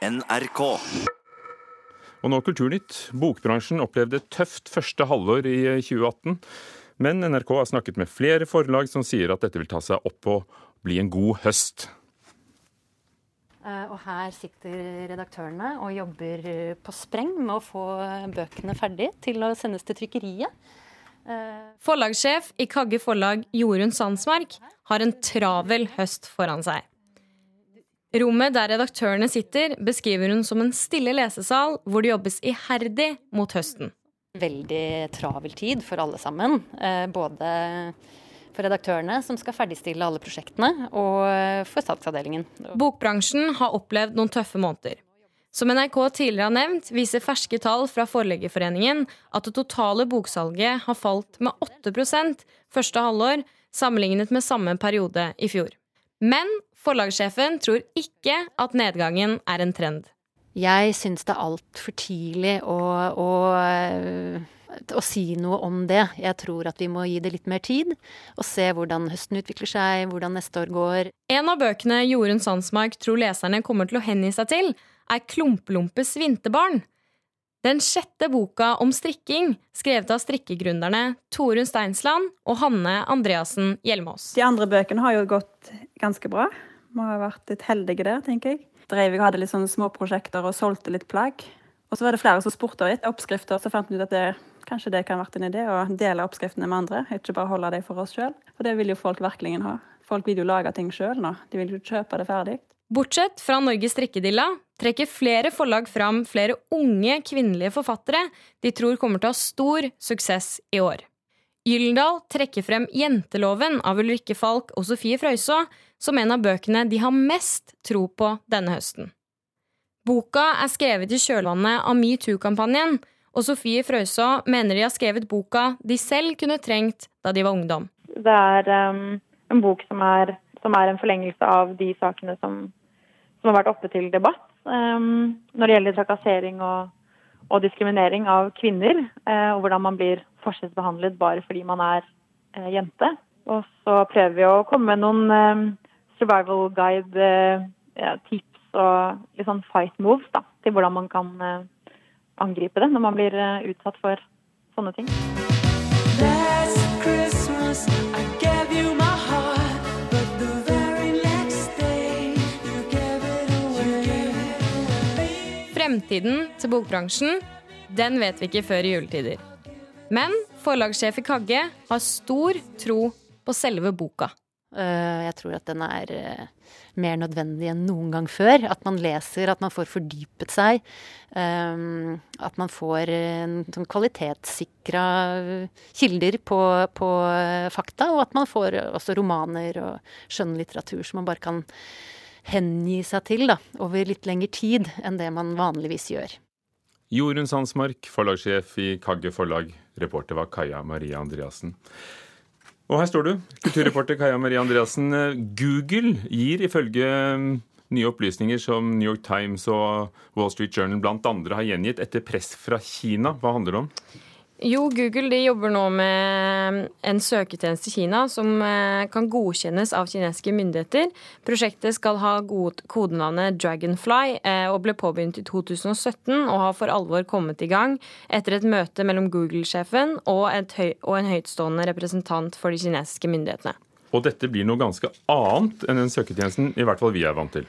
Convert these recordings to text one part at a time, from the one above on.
NRK. Og nå Kulturnytt. Bokbransjen opplevde et tøft første halvår i 2018. Men NRK har snakket med flere forlag som sier at dette vil ta seg opp og bli en god høst. Eh, og her sitter redaktørene og jobber på spreng med å få bøkene ferdig til å sendes til trykkeriet. Eh, Forlagssjef i Kagge forlag Jorunn Sandsmark har en travel høst foran seg. Rommet der redaktørene sitter, beskriver hun som en stille lesesal hvor det jobbes iherdig mot høsten. Veldig travel tid for alle sammen. Eh, både for redaktørene, som skal ferdigstille alle prosjektene, og for salgsavdelingen. Bokbransjen har opplevd noen tøffe måneder. Som NRK tidligere har nevnt, viser ferske tall fra Forleggerforeningen at det totale boksalget har falt med 8% første halvår sammenlignet med samme periode i fjor. Men Forlagssjefen tror ikke at nedgangen er en trend. Jeg syns det er altfor tidlig å, å, å, si noe om det. Jeg tror at vi må gi det litt mer tid, og se hvordan høsten utvikler seg, hvordan neste år går. En av bøkene Jorunn Sandsmark tror leserne kommer til å hengi seg til, er Klumplumpes vinterbarn. Den sjette boka om strikking, skrevet av strikkegründerne Torunn Steinsland og Hanne Andreassen Hjelmås. De andre bøkene har jo gått ganske bra. Vi har vært litt heldige der, tenker jeg. Dreivig hadde litt sånne småprosjekter og solgte litt plagg. Og så var det flere som spurte litt oppskrifter, så fant vi ut at det, kanskje det kan vært en idé å dele oppskriftene med andre, ikke bare holde dem for oss sjøl. For det vil jo folk virkelig ha. Folk vil jo lage ting sjøl nå, de vil jo kjøpe det ferdig. Bortsett fra Norges strikkedilla trekker flere forlag fram flere unge kvinnelige forfattere de tror kommer til å ha stor suksess i år. Gyldendal trekker frem Jenteloven av Ulrikke Falk og Sofie Frøysaa som en av bøkene de har mest tro på denne høsten. Boka er skrevet i kjølvannet av metoo-kampanjen, og Sofie Frøysaa mener de har skrevet boka de selv kunne trengt da de var ungdom. Det er um, en bok som er, som er, en forlengelse av de sakene som, som har vært oppe til debatt når det gjelder trakassering og, og diskriminering av kvinner, uh, og hvordan man blir forskjellsbehandlet bare fordi man er uh, jente. Og så prøver vi å komme med noen um, survival guide, eh, og litt sånn fight moves da, til hvordan man kan eh, angripe det når man blir eh, utsatt for sånne ting. Fremtiden til bokbransjen den vet vi ikke før i juletider. Men forlagssjef i Kagge har stor tro på selve boka. Eh, jeg tror at den er eh, mer nødvendig enn noen gang før. At man leser, at man får fordypet seg. Eh, at man får sånn kvalitetssikra kilder på, på, fakta. Og at man får også romaner og skjønnlitteratur som man bare kan hengi seg til da, over litt lengre tid enn det man vanligvis gjør. Jorunn Sandsmark, forlagssjef i Kagge forlag. Reporter var Kaja Maria Andreassen. Og her står du, kulturreporter Kaja Marie Andreassen. Google gir ifølge mm, nye opplysninger som New York Times og Wall Street Journal bl.a. har gjengitt etter press fra Kina. Hva handler det om? Jo, Google jobber nå med en søketjeneste i Kina som eh, kan godkjennes av kinesiske myndigheter. Prosjektet skal ha kodenavnet Dragonfly eh, og ble påbegynt i 2017 og har for alvor kommet i gang etter et møte mellom Google-sjefen og, og en høytstående representant for de kinesiske myndighetene. Og dette blir noe ganske annet enn den søketjenesten i hvert fall vi er vant til?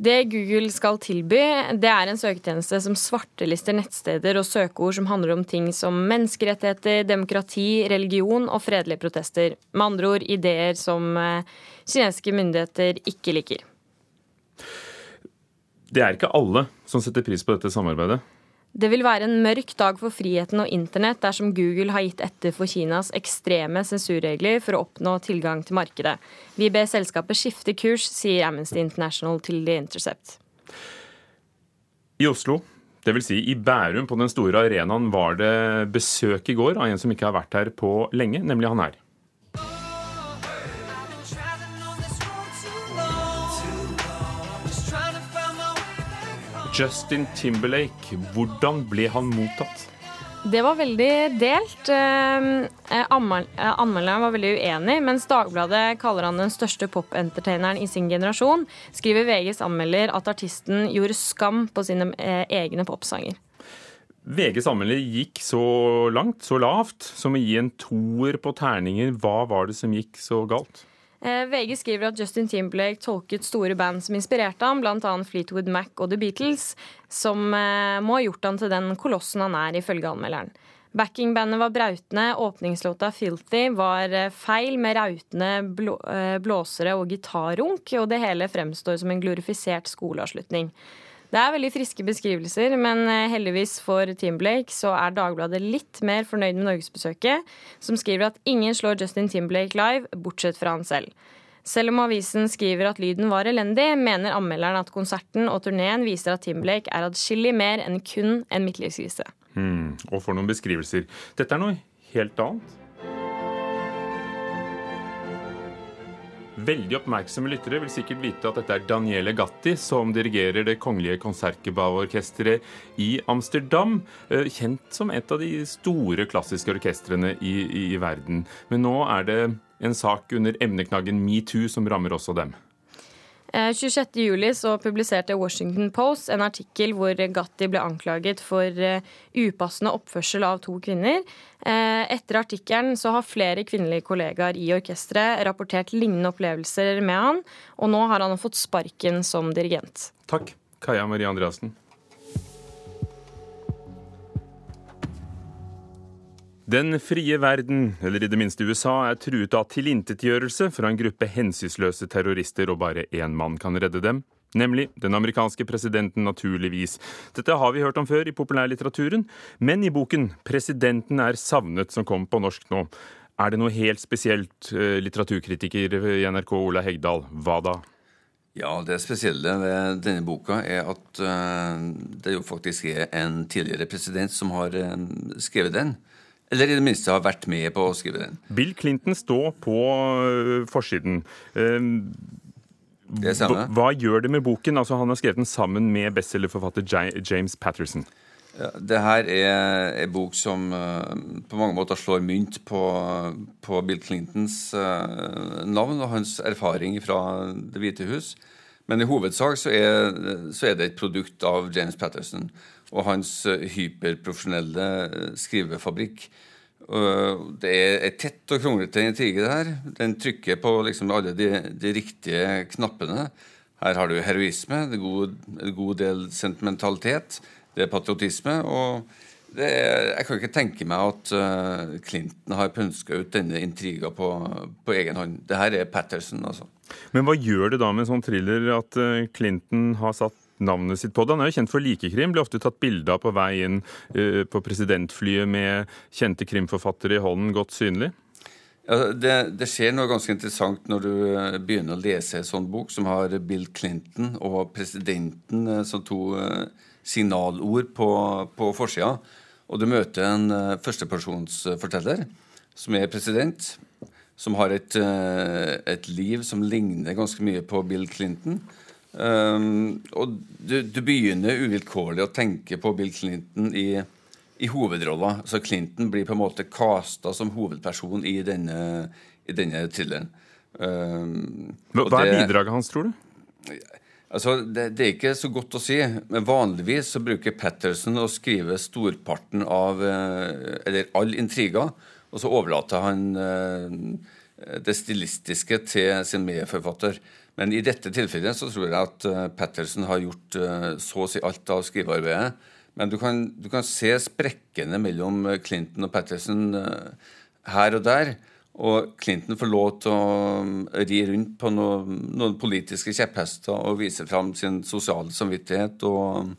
Det Google skal tilby, det er en søketjeneste som svartelister nettsteder og søkeord som handler om ting som menneskerettigheter, demokrati, religion og fredelige protester. Med andre ord ideer som eh, kinesiske myndigheter ikke liker. Det er ikke alle som setter pris på dette samarbeidet? Det vil være en mørk dag for friheten og internett dersom Google har gitt etter for Kinas ekstreme sensurregler for å oppnå tilgang til markedet. Vi ber selskapet skifte kurs, sier Amnesty International til The Intercept. I Oslo, dvs. Si i Bærum på den store arenaen, var det besøk i går av en som ikke har vært her på lenge, nemlig han her. Justin Timberlake, hvordan ble han mottatt? Det var veldig delt. Eh, eh, anmelderen var veldig uenig, mens Dagbladet kaller han den største pop-entertaineren i sin generasjon, skriver VGs anmelder at artisten gjorde skam på sine eh, egne popsanger. VGs anmelder gikk så langt, så lavt, som å gi en toer på terninger. Hva var det som gikk så galt? Eh, VG skriver at Justin Timberlake tolket store band som inspirerte ham, bl.a. Fleetwood Mac og The Beatles, som eh, må ha gjort han til den kolossen han er, ifølge anmelderen. Backingbandet var brautende, åpningslåta 'Filthy' var eh, feil med rautende blå, blåsere og gitarrunk, og det hele fremstår som en glorifisert skoleavslutning. Det er veldig friske beskrivelser, men eh, heldigvis for Timberlake så er Dagbladet litt mer fornøyd med norgesbesøket, som skriver at ingen slår Justin Timblake live, bortsett fra han selv. Selv om avisen skriver at lyden var elendig, mener anmelderen at konserten og turneen viser at Timblake er adskillig mer enn kun en midtlivskrise. Mm, og for noen beskrivelser. Dette er noe helt annet. Veldig oppmerksomme lyttere vil sikkert vite at dette er Daniele Gatti, som dirigerer Det kongelige Konsertgebouw-orkesteret i Amsterdam. Eh, kjent som et av de store klassiske orkestrene i, i, i verden. Men nå er det en sak under emneknaggen metoo som rammer også dem. 26.07 eh, så publiserte Washington Post en artikkel hvor Gatti ble anklaget for eh, upassende oppførsel av to kvinner. Eh, etter artikkelen så har flere kvinnelige kollegaer i orkesteret rapportert lignende opplevelser med han, og nå har han fått sparken som dirigent. Takk, Kaja Marie Andreassen. Den frie verden, eller i det minste USA, er truet av tilintetgjørelse fra en gruppe hensynsløse terrorister, og bare én mann kan redde dem. Nemlig den amerikanske presidenten, naturligvis. Dette har vi hørt om før i populærlitteraturen, men i boken 'Presidenten er savnet', som kom på norsk nå, er det noe helt spesielt, eh, litteraturkritiker i NRK Ola Hegdal. Hva da? Ja, Det spesielle ved denne boka er at uh, det jo faktisk er en tidligere president som har uh, skrevet den. Eller i det minste har vært med på å skrive den. Bill Clinton står på øh, forsiden. Det hva, hva gjør det med boken? Altså, han har skrevet den sammen med bestselgerforfatter James Patterson. Ja, det her er en bok som uh, på mange måter slår mynt på, på Bill Clintons uh, navn og hans erfaring fra Det hvite hus. Men i hovedsak så er, så er, det et produkt av James Patterson og hans eh, hyperprofesjonelle eh, skrivefabrikk. Det er et tett og kronglete intrige, det her. Den trykker på liksom alle de, de, riktige knappene. Her har du heroisme, det er god, en god del sentimentalitet, det er patriotisme. og er, jeg kan ikke tenke meg at uh, Clinton har pønska ut denne intriga på, på, egen hånd. Det her er Patterson, altså. Men hva gjør det da med en sånn thriller at Clinton har satt navnet sitt på det. Han er jo kjent for likekrim, blir ofte tatt bilde av på vei inn uh, på presidentflyet med kjente krimforfattere i hånden, godt synlig. Ja, det, det, skjer noe ganske interessant når du uh, begynner å lese en sånn bok som har Bill Clinton og presidenten uh, som to signalord på, på forsida. Og du møter en førstepersonsforteller som er president, som har et, et liv som ligner ganske mye på Bill Clinton. Um, og du, du, begynner uvilkårlig å tenke på Bill Clinton i, i hovedrolla. Så Clinton blir på en måte casta som hovedperson i denne, i denne thrilleren. Um, Hva er det, bidraget hans, tror du? Altså, det, det, er ikke så godt å si. Men vanligvis så bruker Patterson å skrive storparten av eh, Eller all intriga, og så overlater han eh, det stilistiske til sin medforfatter. Men i dette tilfellet så tror jeg at uh, Patterson har gjort uh, så å si alt av skrivearbeidet. Men du kan, du kan, se sprekkene mellom eh, Clinton og Patterson her og der. Og Clinton får lov til å ri rundt på noen, noen politiske kjepphester og vise fram sin sosiale samvittighet og,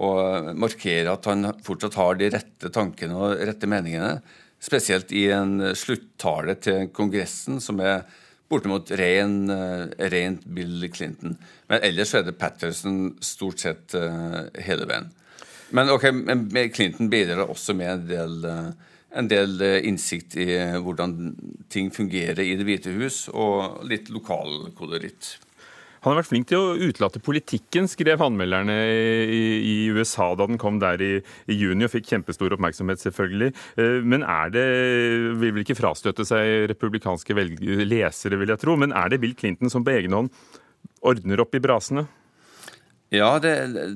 og markere at han fortsatt har de rette tankene og rette meningene. Spesielt i en sluttale til Kongressen, som er bortimot ren, uh, rent Bill Clinton. Men ellers er det Patterson stort sett uh, hele veien. Men ok, Clinton bidrar også med en del, uh, en del innsikt i hvordan ting fungerer i Det hvite hus, og litt lokal koloritt. Han har vært flink til å utelate politikken, skrev anmelderne i, USA da den kom der i, i, juni og fikk kjempestor oppmerksomhet, selvfølgelig. Eh, men er det Vil vel ikke frastøte seg republikanske lesere, vil jeg tro. Men er det Bill Clinton som på egen hånd ordner opp i brasene? Ja, det,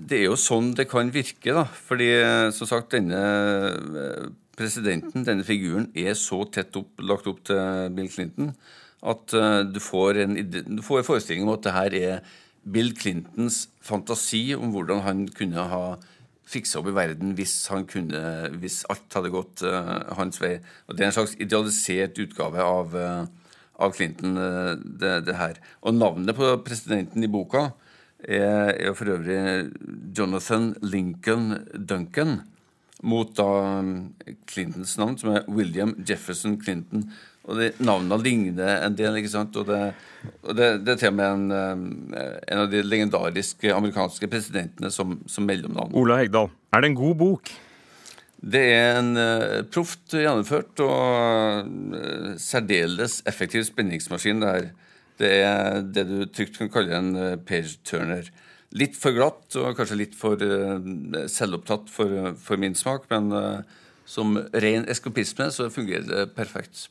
det, er jo sånn det kan virke, da. Fordi som sagt, denne eh, presidenten, denne figuren, er så tett opp, lagt opp til Bill Clinton at uh, du, får en, du får en forestilling om at det her er Bill Clintons fantasi om hvordan han kunne ha fiksa opp i verden hvis, kunne, hvis alt hadde gått uh, hans vei. Og Det er en slags idealisert utgave av, uh, av Clinton, det, det, her. Og navnet på presidenten i boka er, er for øvrig Jonathan Lincoln Duncan, mot da Clintons navn, som er William Jefferson Clinton. Og de Navnene ligner en del. ikke sant? Og det, og det, det er til og med en, eh, en, av de legendariske amerikanske presidentene som, som mellomnavn. Ola Hegdal, er det en god bok? Det er en uh, proft gjennomført og uh, særdeles effektiv spenningsmaskin. Det, her. det er det du trygt kan kalle en uh, page turner. Litt for glatt og kanskje litt for selvopptatt for, for, min smak, men som ren eskopisme så fungerer det perfekt.